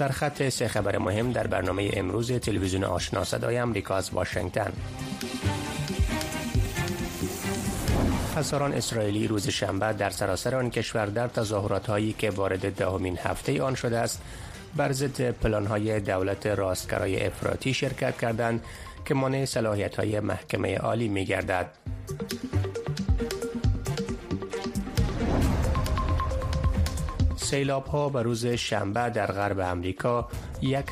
سرخط سه خبر مهم در برنامه امروز تلویزیون آشنا صدای آمریکا از واشنگتن هزاران اسرائیلی روز شنبه در سراسر آن کشور در تظاهرات هایی که وارد دهمین هفته آن شده است بر ضد پلان های دولت راستگرای افراطی شرکت کردند که مانع صلاحیت های محکمه عالی می گردد. سیلاب ها به روز شنبه در غرب امریکا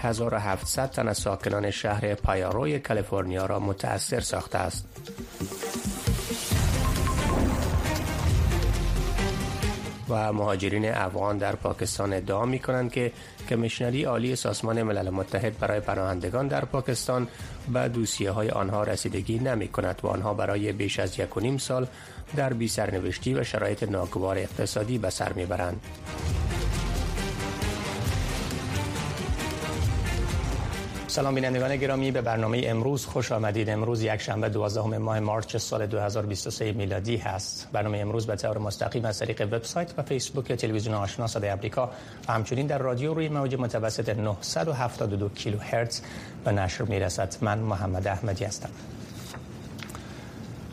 1700 تن از ساکنان شهر پایاروی کالیفرنیا را متأثر ساخته است. و مهاجرین افغان در پاکستان ادعا می کنند که کمیشنری عالی سازمان ملل متحد برای پناهندگان در پاکستان به دوسیه های آنها رسیدگی نمی کند و آنها برای بیش از یک و نیم سال در بی سرنوشتی و شرایط ناگوار اقتصادی به سر برند. سلام بینندگان گرامی به برنامه امروز خوش آمدید. امروز یک شنبه 12 ماه مارچ سال 2023 میلادی هست. برنامه امروز به طور مستقیم از طریق وبسایت و فیسبوک تلویزیون آشنا صدای آمریکا و همچنین در رادیو روی موج متوسط 972 کیلوهرتز به نشر می‌رسد. من محمد احمدی هستم.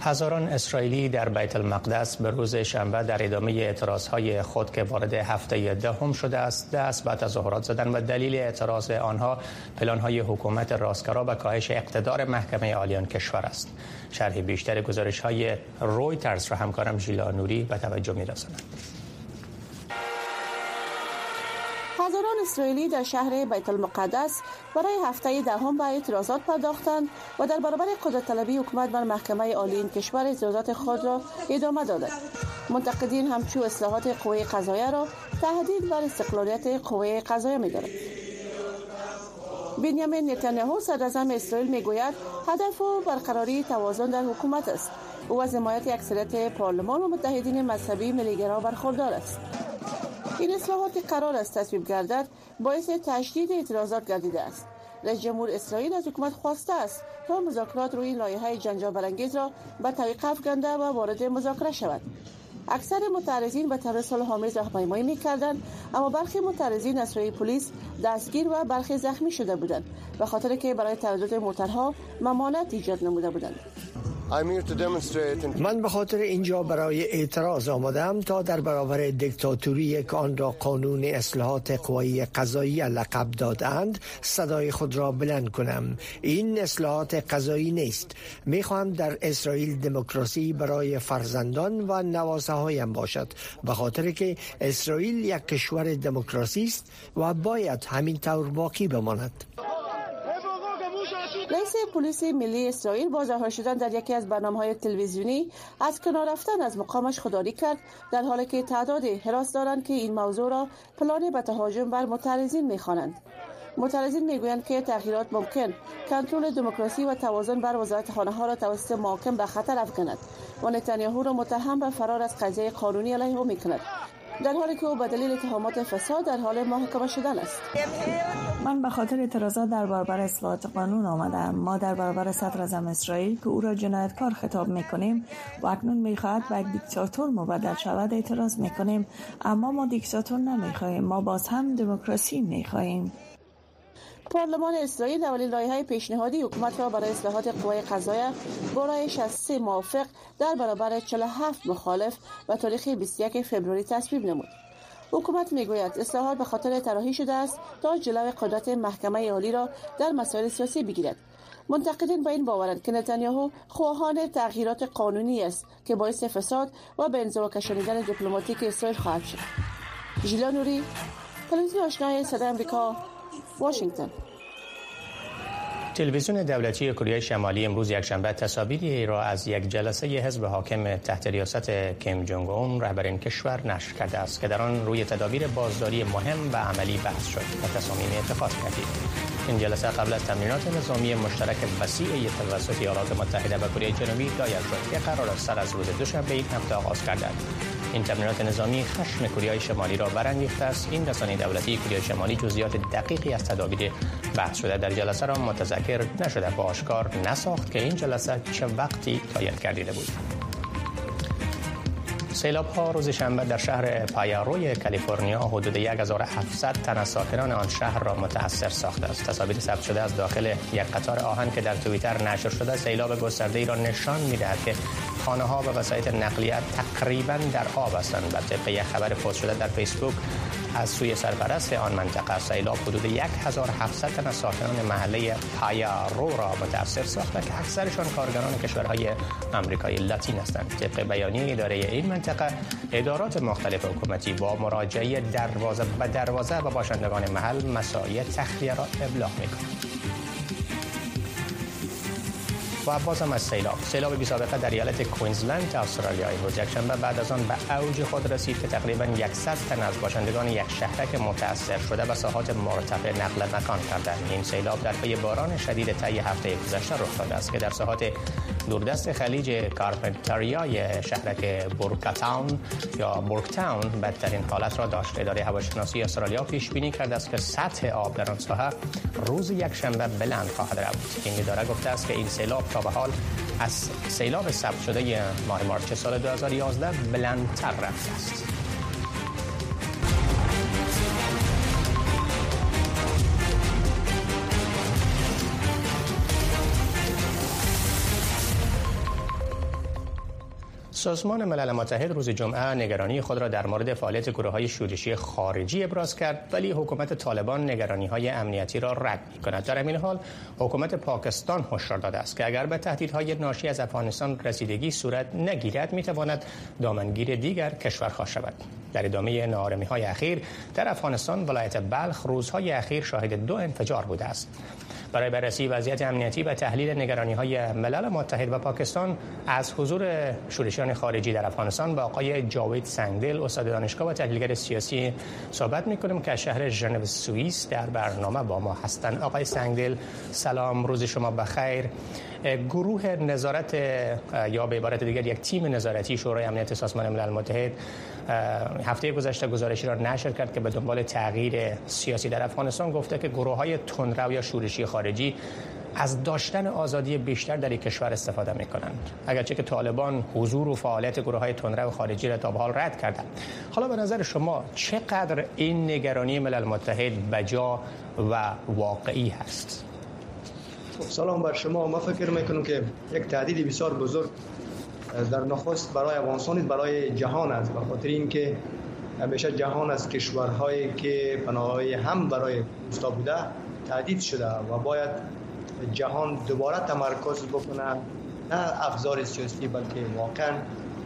هزاران اسرائیلی در بیت المقدس به روز شنبه در ادامه اعتراض های خود که وارد هفته دهم شده است دست به تظاهرات زدن و دلیل اعتراض آنها پلان های حکومت راستگرا و کاهش اقتدار محکمه عالیان کشور است شرح بیشتر گزارش های رویترز را همکارم ژیلا نوری به توجه می رسند. هزاران اسرائیلی در شهر بیت المقدس برای هفته دهم به اعتراضات پرداختند و در برابر قدرت طلبی حکومت بر محکمه عالی این کشور اعتراضات خود را ادامه دادند. منتقدین همچو اصلاحات قوه قضاییه را تهدید بر استقلالیت قوه قضاییه می‌دانند. بنیامین نتانیاهو صدراعظم اسرائیل می‌گوید هدف و برقراری توازن در حکومت است. او از حمایت اکثریت پارلمان و متحدین مذهبی ملیگرا برخوردار است. این اصلاحات که قرار است تصویب گردد باعث تشدید اعتراضات گردیده است. رئیس جمهور اسرائیل از حکومت خواسته است تا مذاکرات روی لایحه جنجال برانگیز را به طریق افکنده و وارد مذاکره شود. اکثر متعرضین به طرز صلح آمیز راهپیمایی می‌کردند اما برخی متعرضین از سوی پلیس دستگیر و برخی زخمی شده بودند به خاطر که برای تردد موترها ممانعت ایجاد نموده بودند. من به خاطر اینجا برای اعتراض آمدم تا در برابر دیکتاتوری که آن را قانون اصلاحات قوایی قضایی لقب دادند صدای خود را بلند کنم. این اصلاحات قضایی نیست. می‌خواهم در اسرائیل دموکراسی برای فرزندان و نواسه هایم باشد. به خاطر که اسرائیل یک کشور دموکراسی است و باید همین طور باقی بماند. رئیس پلیس ملی اسرائیل با ظاهر شدن در یکی از برنامه های تلویزیونی از کنار رفتن از مقامش خداری کرد در حالی که تعداد حراس دارند که این موضوع را پلان به تهاجم بر معترضین می‌خوانند. معترضین می‌گویند که تغییرات ممکن. کنترل دموکراسی و توازن بر وزارت خانه ها را توسط محاکم به خطر افکند و نتانیاهو را متهم به فرار از قضیه قانونی علیه او می‌کند. در حالی که او به دلیل اتهامات فساد در حال محاکمه شدن است. من به خاطر اعتراضات در برابر اصلاحات قانون آمدم ما در برابر صدر اعظم اسرائیل که او را جنایتکار خطاب می‌کنیم و اکنون می‌خواهد به یک دیکتاتور مبدل شود اعتراض می‌کنیم. اما ما دیکتاتور نمی‌خواهیم. ما باز هم دموکراسی می‌خواهیم. پارلمان اسرائیل اولین لایحه پیشنهادی حکومت را برای اصلاحات قوای قضاییه با رای 63 موافق در برابر 47 مخالف و تاریخ 21 فوریه تصویب نمود. حکومت می‌گوید اصلاحات به خاطر طراحی شده است تا جلو قدرت محکمه عالی را در مسائل سیاسی بگیرد. منتقدین با این باورند که نتانیاهو خواهان تغییرات قانونی است که باعث فساد و به انزوا کشانیدن دیپلماتیک اسرائیل خواهد شد. ژیلا نوری تلویزیون آشنای صدای آمریکا واشنگتن تلویزیون دولتی کره شمالی امروز یکشنبه تصاویری را از یک جلسه حزب حاکم تحت ریاست کیم جونگ اون رهبر این کشور نشر کرده است که در آن روی تدابیر بازداری مهم و عملی بحث شد. و تصامیم اتخاذ کردید این جلسه قبل از تمرینات نظامی مشترک وسیع توسط ایالات متحده و کره جنوبی دایر شد که قرار است سر از روز دوشنبه این هفته آغاز گردد. این تمرینات نظامی خشم کره شمالی را برانگیخته است. این رسانه دولتی کره شمالی جزئیات دقیقی از تدابیر بحث شده در جلسه را متذکر نشده با آشکار نساخت که این جلسه چه وقتی دایر گردیده بود سیلاب ها روز شنبه در شهر پایاروی کالیفرنیا حدود 1700 تن از ساکنان آن شهر را متاثر ساخته است. تصاویر ثبت شده از داخل یک قطار آهن که در توییتر نشر شده سیلاب گسترده ای را نشان می‌دهد که خانه ها و وسایط نقلیه تقریبا در آب هستند. بر طبق یک خبر پست شده در فیسبوک از سوی سرپرست آن منطقه سیلاب حدود 1700 تن از ساکنان محله پایارو را متاثر ساخته که اکثرشان کارگران کشورهای آمریکایی لاتین هستند. طبق بیانیه اداره این منطقه ادارات مختلف حکومتی با مراجعه دروازه به دروازه و باشندگان محل مسایل تخلیه را ابلاغ می‌کنند. و بازم از سیلاب. سیلاب بی سابقه در ایالت کوینزلند استرالیا امروز یکشنبه بعد از آن به اوج خود رسید که تقریبا 100 تن از باشندگان یک شهرک متاثر شده و ساحات مرتفع نقل مکان کردند. این سیلاب در پی باران شدید طی هفته گذشته رخ داده است که در ساحات دوردست خلیج کارپنتریای شهرک بورکاتاون یا بورکتاون بدترین حالت را داشت. اداره هواشناسی استرالیا پیش بینی کرده است که سطح آب در آن ساحه روز یکشنبه بلند خواهد رفت. این اداره گفته است که این سیلاب تا به حال از سیلاب ثبت شده ماه مارچ سال 2011 بلندتر رفته است. سازمان ملل متحد روز جمعه نگرانی خود را در مورد فعالیت گروه های شورشی خارجی ابراز کرد ولی حکومت طالبان نگرانی های امنیتی را رد می کند در همین حال حکومت پاکستان هشدار داده است که اگر به تهدیدهای ناشی از افغانستان رسیدگی صورت نگیرد می تواند دامنگیر دیگر کشور شود. در ادامه نارمی های اخیر در افغانستان ولایت بلخ روزهای اخیر شاهد دو انفجار بوده است. برای بررسی وضعیت امنیتی و تحلیل نگرانی های ملل متحد و پاکستان از حضور شورشیان خارجی در افغانستان با آقای جاوید سنگدل استاد دانشگاه و تحلیلگر سیاسی صحبت می‌کنیم که شهر ژنو سوئیس در برنامه با ما هستند. آقای سنگدل سلام روز شما بخیر. گروه نظارت یا به عبارت دیگر یک تیم نظارتی شورای امنیت سازمان ملل متحد هفته گذشته گزارشی را نشر کرد که به دنبال تغییر سیاسی در افغانستان گفته که گروه های تندرو یا شورشی خارجی از داشتن آزادی بیشتر در این کشور استفاده می کنند اگرچه که طالبان حضور و فعالیت گروه های تندرو خارجی را تا به حال رد کردند. حالا به نظر شما چقدر این نگرانی ملل متحد بجا و واقعی هست؟ خب، سلام بر شما. ما فکر می‌کنم که یک تهدید بسیار بزرگ در نخست برای افغانستان برای جهان است. به خاطر اینکه همیشه جهان از کشورهایی که پناههای هم برای استا بوده تهدید شده و باید جهان دوباره تمرکز بکنه نه افزار سیاسی بلکه واقعا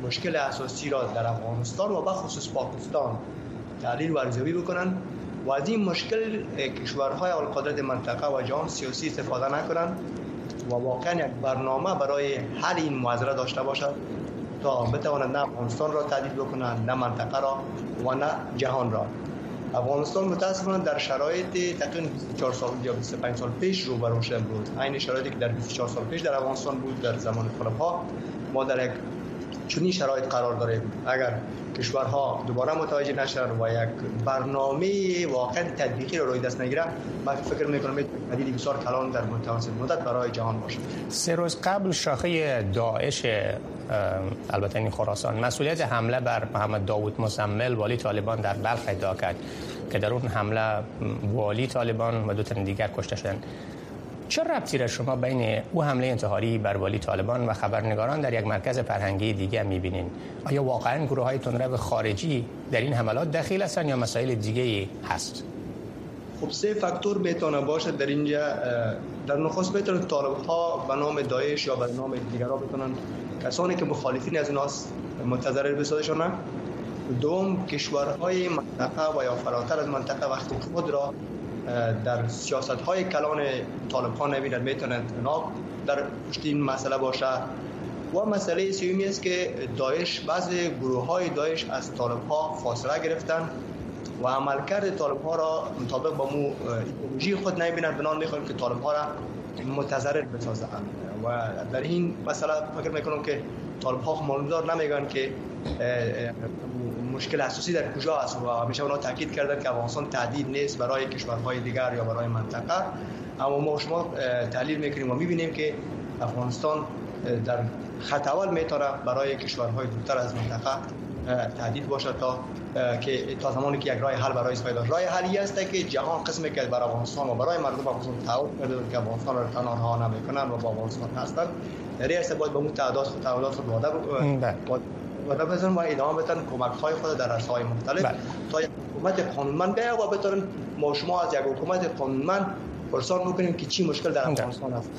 مشکل اساسی را در افغانستان و بخصوص پاکستان تحلیل و ارزیابی بکنن و از این مشکل کشورهای قدرت منطقه و جهان سیاسی استفاده نکنند و واقعا یک برنامه برای حل این معذره داشته باشد تا بتواند نه افغانستان را تهدید بکنند نه منطقه را و نه جهان را. افغانستان متاسفانه در شرایط تقریبا 24 سال یا 25 سال پیش رو برون شده بود. این شرایطی که در 24 سال پیش در افغانستان بود در زمان ها ما در یک چنین شرایط قرار داریم اگر کشورها دوباره متوجه نشن و یک برنامه واقعا تطبیقی رو روی دست نگیره من فکر می‌کنم پدیدی بسیار کلان در متوسط مدت برای جهان باشه. سه روز قبل شاخه داعش البته این خراسان مسئولیت حمله بر محمد داوود مزمل والی طالبان در بلخ ادعا کرد که در اون حمله والی طالبان و دو تن دیگر کشته شدند. چه ربطی را شما بین او حمله انتحاری بر والی طالبان و خبرنگاران در یک مرکز فرهنگی دیگه می‌بینین؟ آیا واقعا گروه های تندرو خارجی در این حملات دخیل هستند یا مسائل دیگه هست؟ خب سه فاکتور می‌تونه باشه در اینجا در نخست می‌تونه طالب ها به نام داعش یا به نام دیگرها بتونن. کسانی که مخالفین از ناس متضرر بسازشون دوم کشورهای منطقه و یا فراتر از منطقه وقتی خود را در سیاست های کلان طالب ها نبیند می‌تونند در پشت این مسئله باشه و مسئله سیومی است که داعش بعض گروه های داعش از طالب ها فاصله گرفتن و عملکرد طالب ها را مطابق با مو ایدئولوژی خود نمی‌بینند بنان می‌خواهیم که طالب ها را متضرر بسازند. و در این مسئله فکر می‌کنم که طالب ها معلومدار نمیگن که مشکل اساسی در کجا است و همیشه اونا تاکید کردن که افغانستان تهدید نیست برای کشورهای دیگر یا برای منطقه. اما ما شما تحلیل می‌کنیم و می‌بینیم که افغانستان در خط اول می‌تونه برای کشورهای دورتر از منطقه تهدید باشه تا که تا زمانی که یک راه حل برای پیدا راه حلی است که جهان قسمی که برای افغانستان و برای مردم افغانستان تعهد کرده که افغانستان را تنها رها نمی‌کنن و با افغانستان هستند در این باید به اون تعداد خود تعهدات خود وعده بزنن و ادامه بدن کمک های خود در های مختلف. بله. تا یک حکومت قانونمند بیا و بتونن ما شما از یک حکومت قانونمند پرسان می‌کنیم که چی مشکل در افغانستان هست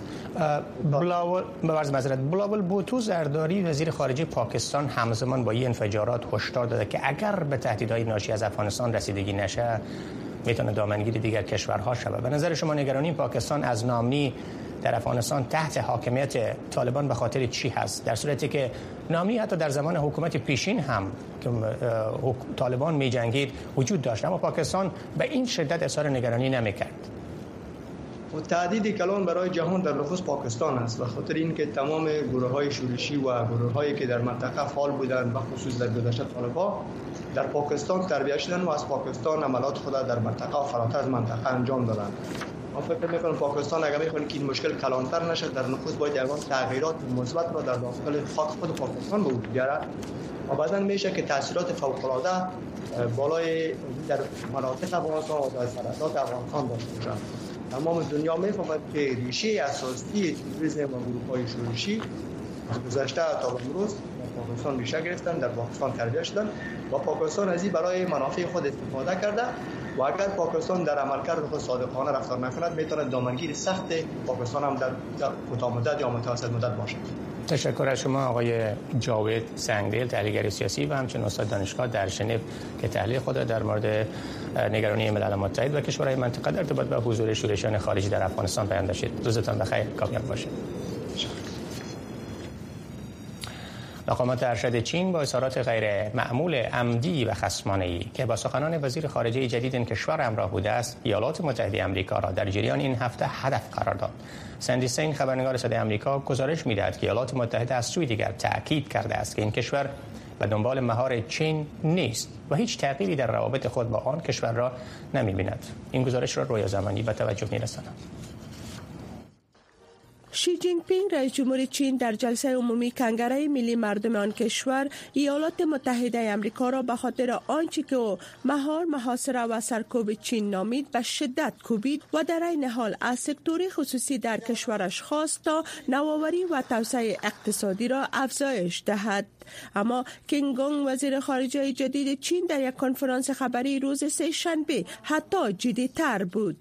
بلاول بورز مزرد بلاول بوتو زرداری وزیر خارجه پاکستان همزمان با این انفجارات هشدار داده که اگر به تهدیدهای ناشی از افغانستان رسیدگی نشه می‌تونه دامنگیری دیگر کشورها شود. به نظر شما نگرانی پاکستان از نامی در افغانستان تحت حاکمیت طالبان به خاطر چی هست؟ در صورتی که نامی حتی در زمان حکومت پیشین هم که طالبان می جنگید وجود داشت اما پاکستان به این شدت اظهار نگرانی نمی‌کرد و تهدید کلان برای جهان در نخست پاکستان است و خاطر اینکه تمام گروه های شورشی و گروه هایی که در منطقه فعال بودند و خصوص در گذشته طالبا در پاکستان تربیت شدن و از پاکستان عملات خود در منطقه و فراتر از منطقه انجام دادند. ما فکر می‌کنم پاکستان اگر می‌خواد که این مشکل کلانتر نشه در نخست باید یگان تغییرات مثبت را در داخل خاک خود پاکستان به وجود بیارد. و بعدا میشه که تاثیرات فوق العاده بالای در مناطق افغانستان و در سرحدات افغانستان داشته باشد تمام دنیا می‌فهمد که ریشه اساسی تروریسم و گروه های شورشی از گذشته تا امروز پاکستان ریشه گرفتن در پاکستان تربیت شدن. و پاکستان از این برای منافع خود استفاده کرده و اگر پاکستان در عملکرد خود صادقانه رفتار نکند می‌تواند دامنگیر سخت پاکستان هم در کوتاه مدت یا متوسط مدت باشد. تشکر از شما آقای جاوید سنگدل تحلیلگر سیاسی و همچنین استاد دانشگاه در ژنو که تحلیل خود در مورد نگرانی ملل متحد و کشورهای منطقه در ارتباط به حضور شورشیان خارجی در افغانستان بیان داشتید. روزتان بخیر. کامیاب باشید. مقامات ارشد چین با اظهارات غیر معمول عمدی و ای که با سخنان وزیر خارجه جدید این کشور همراه بوده است ایالات متحده آمریکا را در جریان این هفته هدف قرار داد سندی سین خبرنگار صدای آمریکا گزارش می‌دهد که ایالات متحده از سوی دیگر تاکید کرده است که این کشور به دنبال مهار چین نیست و هیچ تغییری در روابط خود با آن کشور را نمی بیند. این گزارش را رویا زمانی به توجه می. شی جین پینگ رئیس جمهور چین در جلسه عمومی کنگره ملی مردم آن کشور ایالات متحده آمریکا را به خاطر آنچه که او مهار محاصره و سرکوب چین نامید به شدت کوبید و در این حال از سکتور خصوصی در کشورش خواست تا نوآوری و توسعه اقتصادی را افزایش دهد. اما کینگونگ وزیر خارجه جدید چین در یک کنفرانس خبری روز سه شنبه حتی جدی تر بود.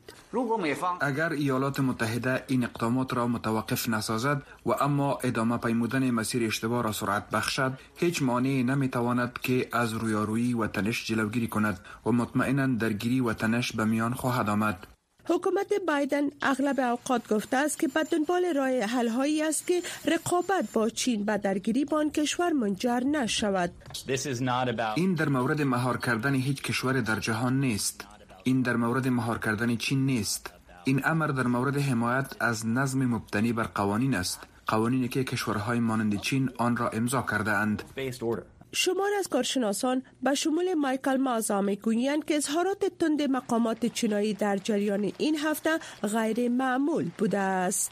اگر ایالات متحده این اقدامات را متوقف نسازد و اما ادامه پیمودن مسیر اشتباه را سرعت بخشد هیچ مانعی نمی‌تواند که از رویارویی و تنش جلوگیری کند و مطمئنا درگیری و تنش به میان خواهد آمد. حکومت بایدن اغلب اوقات گفته است که به دنبال راه حل هایی است که رقابت با چین به درگیری با آن کشور منجر نشود. این در مورد مهار کردن هیچ کشور در جهان نیست. این در مورد مهار کردن چین نیست. این امر در مورد حمایت از نظم مبتنی بر قوانین است. قوانینی که کشورهای مانند چین آن را امضا کرده اند. شمار از کارشناسان به شمول مایکل مازا می‌گویند که اظهارات تند مقامات چینایی در جریان این هفته غیر معمول بوده است.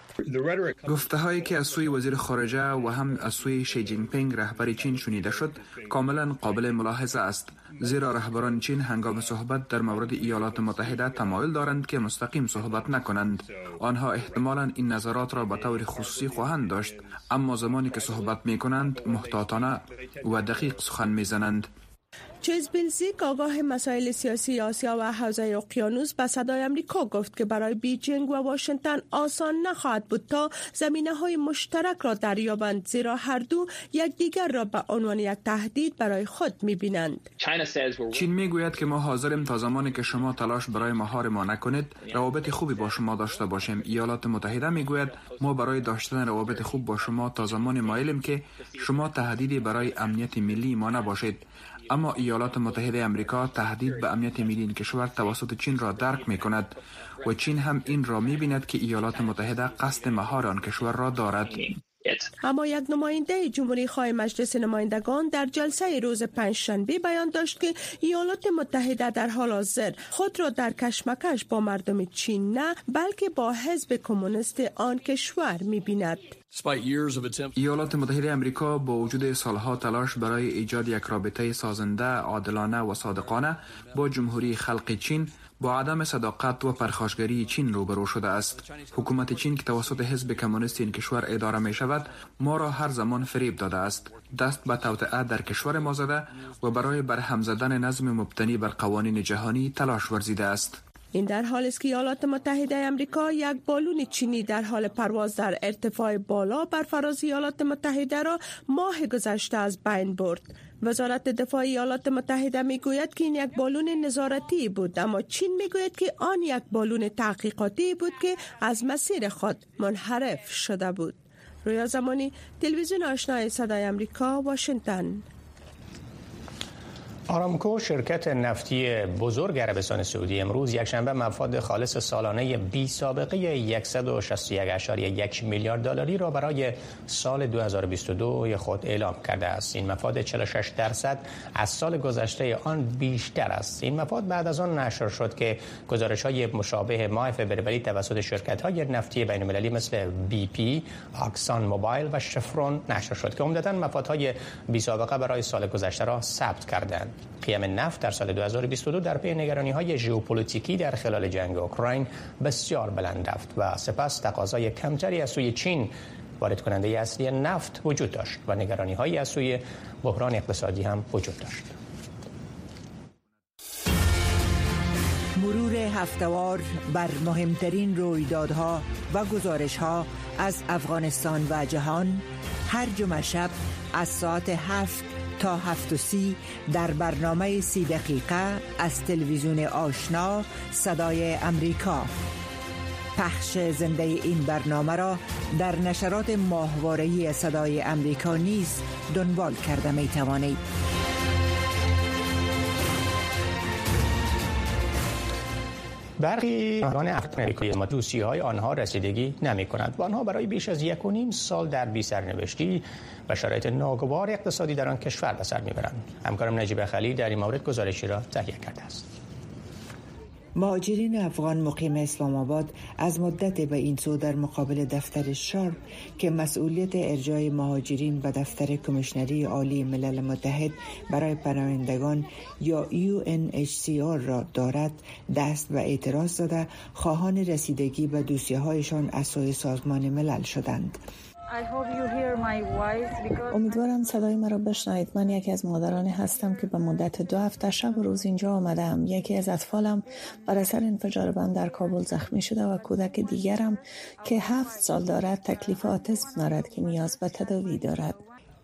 گفته هایی که از سوی وزیر خارجه و هم از سوی شی جین پینگ رهبر چین شنیده شد کاملا قابل ملاحظه است. زیرا رهبران چین هنگام صحبت در مورد ایالات متحده تمایل دارند که مستقیم صحبت نکنند آنها احتمالا این نظرات را به طور خصوصی خواهند داشت اما زمانی که صحبت می کنند محتاطانه و دقیق سخن می بیلزیک آگاه مسائل سیاسی آسیا و حوزه اقیانوس به صدای امریکا گفت که برای بیجینگ و واشنگتن آسان نخواهد بود تا زمینه های مشترک را دریابند زیرا هر دو یکدیگر را به عنوان یک تهدید برای خود می‌بینند. چین می‌گوید که ما حاضریم تا زمانی که شما تلاش برای مهار ما نکنید روابط خوبی با شما داشته باشیم. ایالات متحده می‌گوید ما برای داشتن روابط خوب با شما تا زمان مایلیم که شما تهدیدی برای امنیت ملی ما نباشید. اما ایالات متحده امریکا تهدید به امنیت ملی این کشور توسط چین را درک می کند و چین هم این را می بیند که ایالات متحده قصد مهار آن کشور را دارد. اما یک نماینده جمهوری خواه مجلس نمایندگان در جلسه روز پنجشنبه بیان داشت که ایالات متحده در حال حاضر خود را در کشمکش با مردم چین نه بلکه با حزب کمونیست آن کشور می بیند. ایالات متحده امریکا با وجود سالها تلاش برای ایجاد یک رابطه سازنده، عادلانه و صادقانه با جمهوری خلق چین با عدم صداقت و پرخاشگری چین روبرو شده است. حکومت چین که توسط حزب کمونیست این کشور اداره می شود ما را هر زمان فریب داده است. دست به توطئه در کشور ما زده و برای برهم زدن نظم مبتنی بر قوانین جهانی تلاش ورزیده است. این در حال است که ایالات متحده امریکا یک بالون چینی در حال پرواز در ارتفاع بالا بر فراز ایالات متحده را ماه گذشته از بین برد. وزارت دفاع ایالات متحده می گوید که این یک بالون نظارتی بود اما چین می گوید که آن یک بالون تحقیقاتی بود که از مسیر خود منحرف شده بود. رویا زمانی تلویزیون آشنای صدای امریکا واشنگتن آرامکو شرکت نفتی بزرگ عربستان سعودی امروز یکشنبه مفاد خالص سالانه بی سابقه 161.1 میلیارد دلاری را برای سال 2022 خود اعلام کرده است. این مفاد 46 درصد از سال گذشته آن بیشتر است. این مفاد بعد از آن نشر شد که گزارش های مشابه ماه فوریه توسط شرکت های نفتی بین المللی مثل بی پی، اکسان موبیل و شفرون نشر شد که عمدتا مفادهای بی سابقه برای سال گذشته را ثبت کردند. قیمت نفت در سال 2022 در پی نگرانی های ژئوپلیتیکی در خلال جنگ اوکراین بسیار بلند رفت و سپس تقاضای کمتری از سوی چین وارد کننده اصلی نفت وجود داشت و نگرانی های از سوی بحران اقتصادی هم وجود داشت. مرور هفتوار بر مهمترین رویدادها و گزارشها از افغانستان و جهان هر جمعه شب از ساعت هفت تا هفت و سی در برنامه سی دقیقه از تلویزیون آشنا صدای امریکا پخش زنده این برنامه را در نشرات ماهوارهی صدای امریکا نیز دنبال کرده می توانید. برخی افغان امریکایی ما دوستی های آنها رسیدگی نمی کند و آنها برای بیش از یک و نیم سال در بی سرنوشتی و شرایط ناگوار اقتصادی در آن کشور به سر می‌برند همکارم نجیب خلیل در این مورد گزارشی را تهیه کرده است مهاجرین افغان مقیم اسلام آباد از مدت به این سو در مقابل دفتر شارپ که مسئولیت ارجای مهاجرین به دفتر کمیشنری عالی ملل متحد برای پناهندگان یا UNHCR را دارد دست به اعتراض زده خواهان رسیدگی به دوسیه هایشان از سوی سازمان ملل شدند. امیدوارم صدای مرا بشنوید. من یکی از مادرانی هستم که به مدت دو هفته شب و روز اینجا آمدم. یکی از اطفالم بر اثر انفجار بم در کابل زخمی شده و کودک دیگرم که هفت سال دارد تکلیف آتیسم دارد که نیاز به تداوی دارد.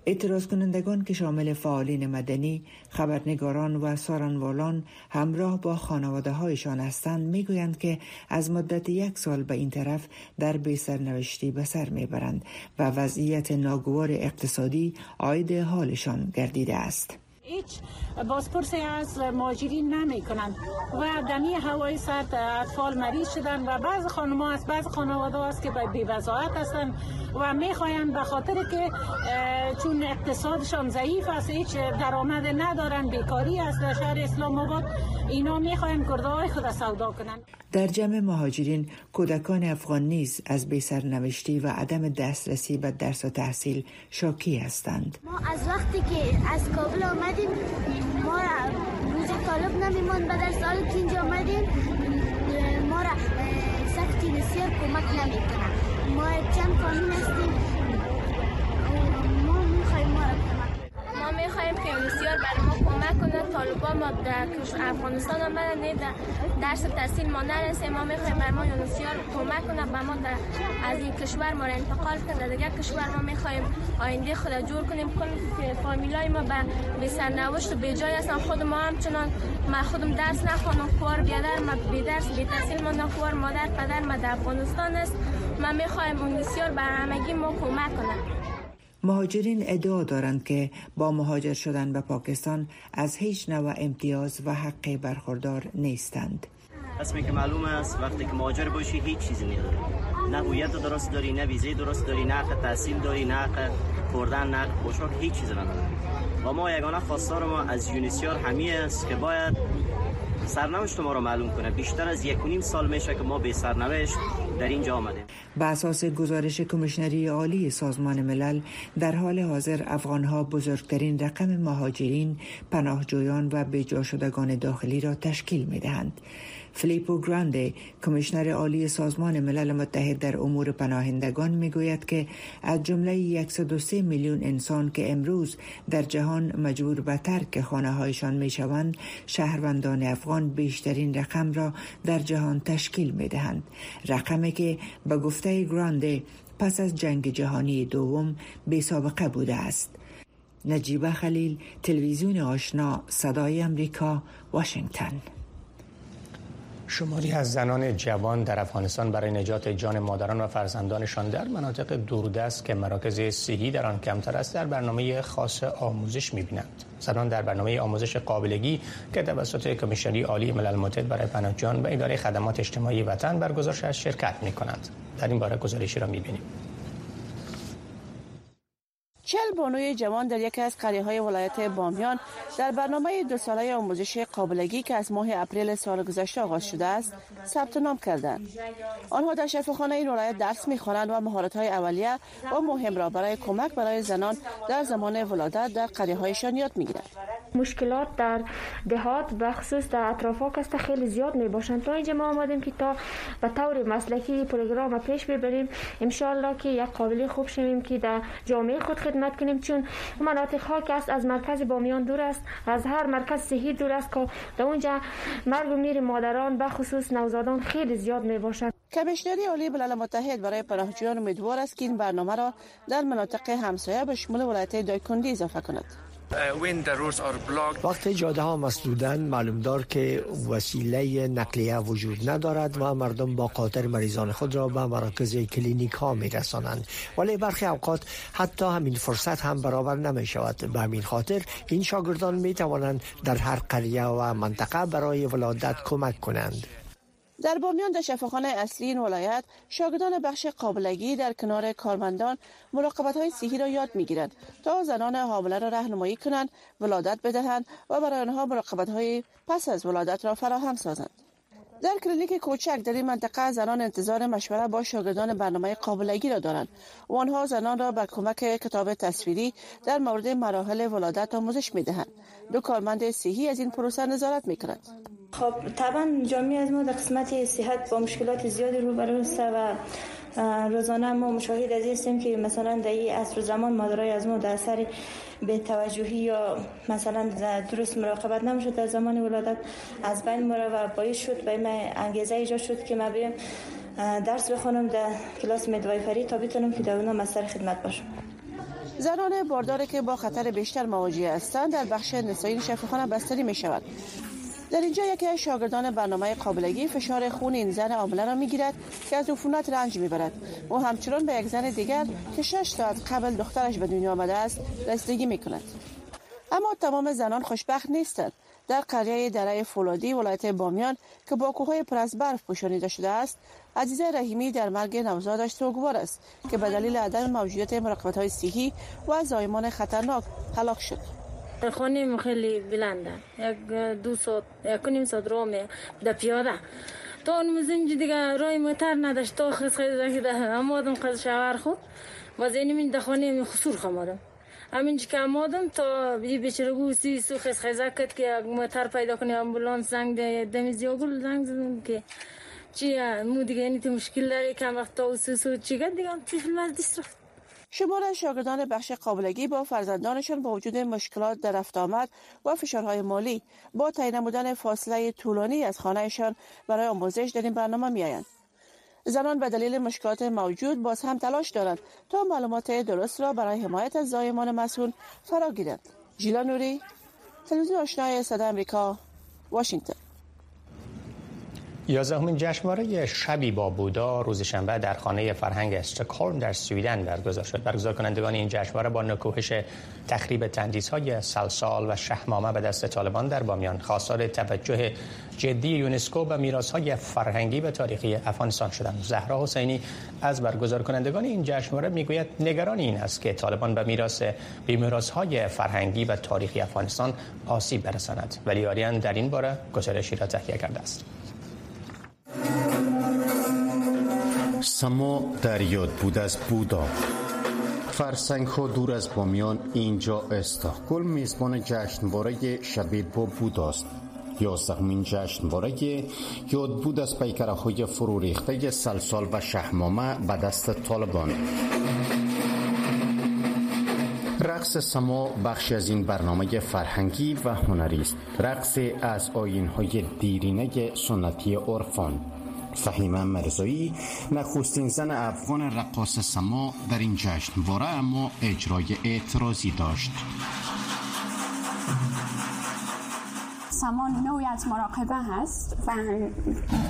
اعتراض کنندگان که شامل فعالین مدنی، خبرنگاران و سارنوالان همراه با خانواده هایشان هستند می‌گویند که از مدت یک سال به این طرف در بی سرنوشتی به سر می‌برند و وضعیت ناگوار اقتصادی عاید حالشان گردیده است. هیچ بازپرسی از ماجرین نمی کنند و دمی هوای سرد اطفال مریض شدن و بعض خانم از بعض خانواده است که به وضاحت هستند و می‌خواهند به خاطر که چون اقتصادشان ضعیف است هیچ درآمد ندارن بیکاری است در شهر اسلام آباد اینا می‌خواهند کرده های خود سودا کنند در جمع مهاجرین کودکان افغان نیز از بی سرنوشتی و عدم دسترسی به درس و تحصیل شاکی هستند. ما از وقتی که از کابل آمدیم ما روز طالب نمیمان به در سال که اینجا آمدیم ما را سختی بسیار کمک نمی‌کنن ما چند قانون هستیم ما می‌خوایم ما را ما می‌خوایم که بسیار بر ما کمک کنه طالبان ما در افغانستان آمدن درس تحصیل ما نرسه. ما می‌خوایم بر ما بسیار کمک کنه به ما از این کشور ما را انتقال کنه دیگه کشور ما می‌خوایم آینده خود جور کنیم. کل فامیلای ما به سرنوشت و جای هستن. خود ما همچنان ما خودم درس نخوانم. خوار بیادر ما بی درس بی تحصیل ما خوار مادر پدر ما در افغانستان است. ما می‌خوایم اون بسیار بر همگی ما کمک کنه مهاجرین ادعا دارند که با مهاجر شدن به پاکستان از هیچ نوع امتیاز و حقی برخوردار نیستند. اسمی که معلوم است وقتی که مهاجر باشی هیچ چیزی نداری. نه هویت درست داری نه ویزه درست داری نه حق تحصیل داری نه حق خوردن نه پوشاک هیچ چیزی نداری. و ما یگانه خواستار ما از یونیسیار همی است که باید سرنوشت ما را معلوم کنه. بیشتر از یک نیم سال میشه که ما به سرنوشت در اینجا آمدیم به اساس گزارش کمیشنری عالی سازمان ملل در حال حاضر افغانها بزرگترین رقم مهاجرین پناهجویان و بجا شدگان داخلی را تشکیل می دهند. فلیپو گرانده کمیشنر عالی سازمان ملل متحد در امور پناهندگان می‌گوید که از جمله 103 میلیون انسان که امروز در جهان مجبور به ترک خانه هایشان می شوند شهروندان افغان بیشترین رقم را در جهان تشکیل می دهند رقمی که به گفته گرانده پس از جنگ جهانی دوم بی سابقه بوده است. نجیبه خلیل تلویزیون آشنا صدای امریکا واشنگتن. شماری از زنان جوان در افغانستان برای نجات جان مادران و فرزندانشان در مناطق دوردست که مراکز صحی در آن کمتر است در برنامه خاص آموزش می‌بینند. زنان در برنامه آموزش قابلگی که توسط کمیشنری عالی ملل متحد برای پناهجویان و اداره خدمات اجتماعی وطن برگزار شده شرکت می‌کنند. در این باره گزارشی را می‌بینیم. بانوی جوان در یکی از قریه های ولایت بامیان در برنامه دو ساله آموزش قابلگی که از ماه اپریل سال گذشته آغاز شده است ثبت نام کردند. آنها در شفاخانه این ولایت درس می‌خوانند و مهارت های اولیه و مهم را برای کمک برای زنان در زمان ولادت در قریه هایشان یاد می‌گیرند. مشکلات در دهات و خصوص در اطراف است خیلی زیاد می باشند تا اینجا ما آمدیم که تا به طور مسلکی پروگرام پیش ببریم. ان که یک قابلی خوب شویم که در جامعه خود خدمت کنیم چون مناطق ها که است از مرکز بامیان دور است از هر مرکز صحی دور است که در اونجا مرگ و میر مادران به خصوص نوزادان خیلی زیاد می باشد کمیشنری عالی ملل متحد برای پناهجویان امیدوار است که این برنامه را در مناطق همسایه به شمول ولایت دایکندی اضافه کند. وقتی جاده ها مسدودن معلوم دار که وسیله نقلیه وجود ندارد و مردم با قاطر مریضان خود را به مراکز کلینیک ها می رسانند ولی برخی اوقات حتی همین فرصت هم برابر نمی شود به همین خاطر این شاگردان می توانند در هر قریه و منطقه برای ولادت کمک کنند. در بامیان در شفاخانه اصلی این ولایت شاگردان بخش قابلگی در کنار کارمندان مراقبت های صحی را یاد می‌گیرند تا زنان حامله را راهنمایی کنند ولادت بدهند و برای آنها مراقبت های پس از ولادت را فراهم سازند. در کلینیک کوچک در این منطقه زنان انتظار مشوره با شاگردان برنامه قابلگی را دارند. و آنها زنان را به کمک کتاب تصویری در مورد مراحل ولادت آموزش می دهند دو کارمند صحی از این پروسه نظارت می کنند خب طبعا جامعه از ما در قسمت صحت با مشکلات زیادی روبرو است و روزانه ما مشاهد از هستیم که مثلا در این عصر زمان مادرای از ما در اثر به توجهی یا مثلا درست مراقبت نمی‌شد در زمان ولادت از بین مره و باعث شد به من انگیزه ایجاد شد که من بیم درس بخونم در کلاس مدوایفری تا بتونم که در اونها مستر خدمت باشم. زنان باردار که با خطر بیشتر مواجه هستند در بخش نسایی شفاخانه بستری می شود در اینجا یکی از شاگردان برنامه قابلگی فشار خون این زن عامله را می‌گیرد که از عفونت رنج می‌برد. و همچنان به یک زن دیگر که شش ساعت قبل دخترش به دنیا آمده است رسیدگی می‌کند. اما تمام زنان خوشبخت نیستند. در قریه دره فولادی ولایت بامیان که با کوههای پر از برف پوشانیده شده است عزیزه رحیمی در مرگ نوزادش سوگوار است که به دلیل عدم موجودیت مراقبت های صحی و زایمان خطرناک هلاک شد. خانه خیلی بلنده. یک دو ساعت یک نیم ساعت راه می در پیاده. تا اون مزنج دیگه رای موتر نداشت. تا خیز خیز ده اما آدم قد شوار خود و زینی من دخانه می خسور خمارم همین که آمدم تا بی بیچاره سی سو خیز خیز کت که موتر پیدا کنی امبولانس زنگ ده دمی زیاگل زنگ زدم که چی مو دیگه اینی مشکل داره. که وقت تا سو سو چی دیگه از دیست رفت. شمار شاگردان بخش قابلگی با فرزندانشان با وجود مشکلات در رفت آمد و فشارهای مالی با تعیین نمودن فاصله طولانی از خانهشان برای آموزش در این برنامه میآیند. زنان به دلیل مشکلات موجود باز هم تلاش دارند تا معلومات درست را برای حمایت از زایمان مسئول فرا گیرند جیلا نوری تلویزیون آشنای صدا امریکا واشنگتن. یازدهمین جشنواره شبی با بودا روز شنبه در خانه فرهنگ استکهلم در سویدن برگزار شد. برگزار کنندگان این جشنواره با نکوهش تخریب های سلسال و شهمامه به دست طالبان در بامیان خواستار توجه جدی یونسکو به های فرهنگی و تاریخی افغانستان شدند. زهرا حسینی از برگزار کنندگان این جشنواره می‌گوید نگران این است که طالبان به میراث به های فرهنگی و تاریخی افغانستان آسیب برساند. ولی آریان در این باره گزارشی را تهیه کرده است. سما در یاد بود از بودا. فرسنگ ها دور از بامیان اینجا استاکل میزبان جشنواره شبیه با بوداست یازدهمین جشنواره یاد بود از پیکره های فرو ریخته سلسال و شهمامه به دست طالبان. رقص سما بخشی از این برنامه فرهنگی و هنری است. رقص از آین های دیرینه سنتی عرفان. فهیمه مرزایی نخستین زن افغان رقاص سما در این جشنواره اما اجرای اعتراضی داشت. سما نوعی از مراقبه هست و,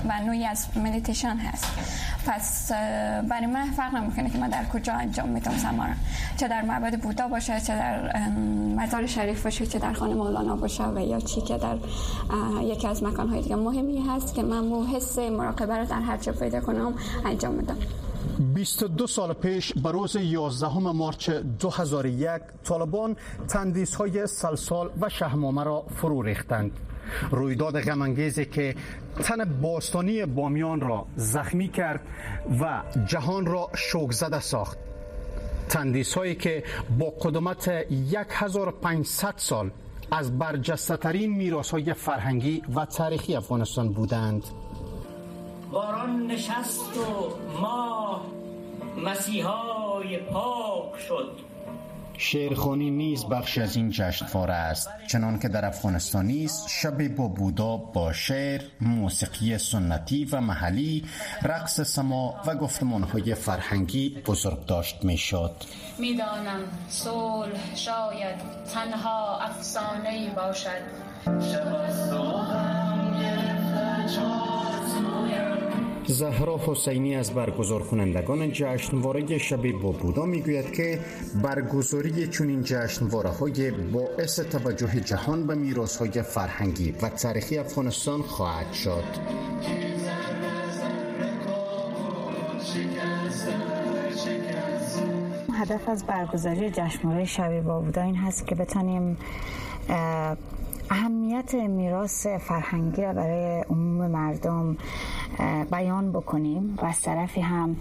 و نوعی از مدیتیشن هست. پس برای من فرق نمی‌کنه که من در کجا انجام میدم سما چه در معبد بودا باشه چه در مزار شریف باشه چه در خانه مولانا باشه و یا چی که در یکی از مکانهای دیگه مهمی هست که من مو حس مراقبه رو در هر جا پیدا کنم انجام میدم. 22 سال پیش به روز 11 مارچ 2001 طالبان تندیس های سلسال و شهمامه را فرو ریختند. رویداد غمانگیزی که تن باستانی بامیان را زخمی کرد و جهان را شوک زده ساخت. تندیس هایی که با قدمت 1500 سال از برجسته ترین میراث های فرهنگی و تاریخی افغانستان بودند. باران نشست و ما مسیحای پاک شد. شعرخانی نیز بخش از این جشنواره است چنان که در افغانستان نیز شب با بودا با شعر موسیقی سنتی و محلی رقص سما و گفتمانهای فرهنگی بزرگ داشت می شد می‌دانم صلح شاید تنها افسانه باشد. شب زهرا حسینی از برگزار کنندگان جشنواره شب با بودا می‌گوید که برگزاری چنین جشنواره های باعث توجه جهان به میراث های فرهنگی و تاریخی افغانستان خواهد شد. هدف از برگزاری جشنواره با بودا این هست که بتانیم اهمیت میراث فرهنگی را برای عموم مردم بیان بکنیم و از طرفی هم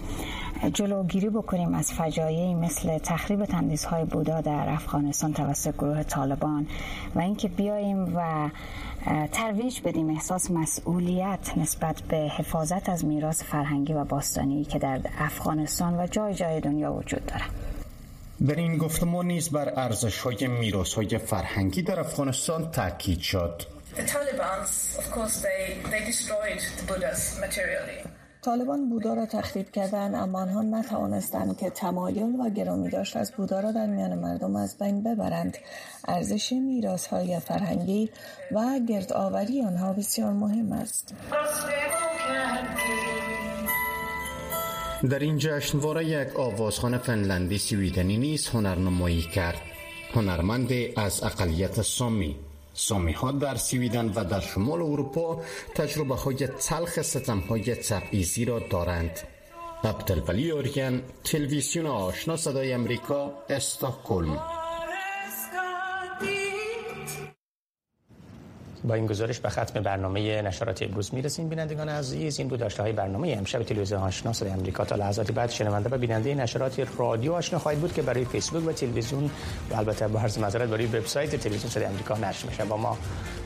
جلوگیری بکنیم از فجایعی مثل تخریب تندیس های بودا در افغانستان توسط گروه طالبان و اینکه بیاییم و ترویج بدیم احساس مسئولیت نسبت به حفاظت از میراث فرهنگی و باستانی که در افغانستان و جای جای دنیا وجود داره در این گفتمان نیز بر ارزش های میراث های فرهنگی در افغانستان تاکید شد. طالبان بودا را تخریب کردن اما آنها نتوانستند که تمایل و گرامی داشت از بودا را در میان مردم از بین ببرند. ارزش میراث های فرهنگی و گردآوری آنها بسیار مهم است. در این جشنواره یک آوازخان فنلندی سویدنی نیز هنرنمایی کرد. هنرمند از اقلیت سامی. سامی ها در سویدن و در شمال اروپا تجربه های تلخ ستم های تبعیزی را دارند. عبدالولی اوریان تلویزیون آشنا صدای امریکا استاکولم با این گزارش به ختم برنامه نشرات امروز می‌رسیم. بینندگان عزیز این بود داشته های برنامه امشب تلویزیون آشنا صدای آمریکا تا لحظات بعد شنونده و بیننده نشرات رادیو آشنا خواهید بود که برای فیسبوک و تلویزیون و البته با عرض معذرت برای وبسایت تلویزیون صدای آمریکا نشر میشه. با ما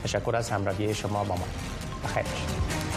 تشکر از همراهی شما با ما. بخیر.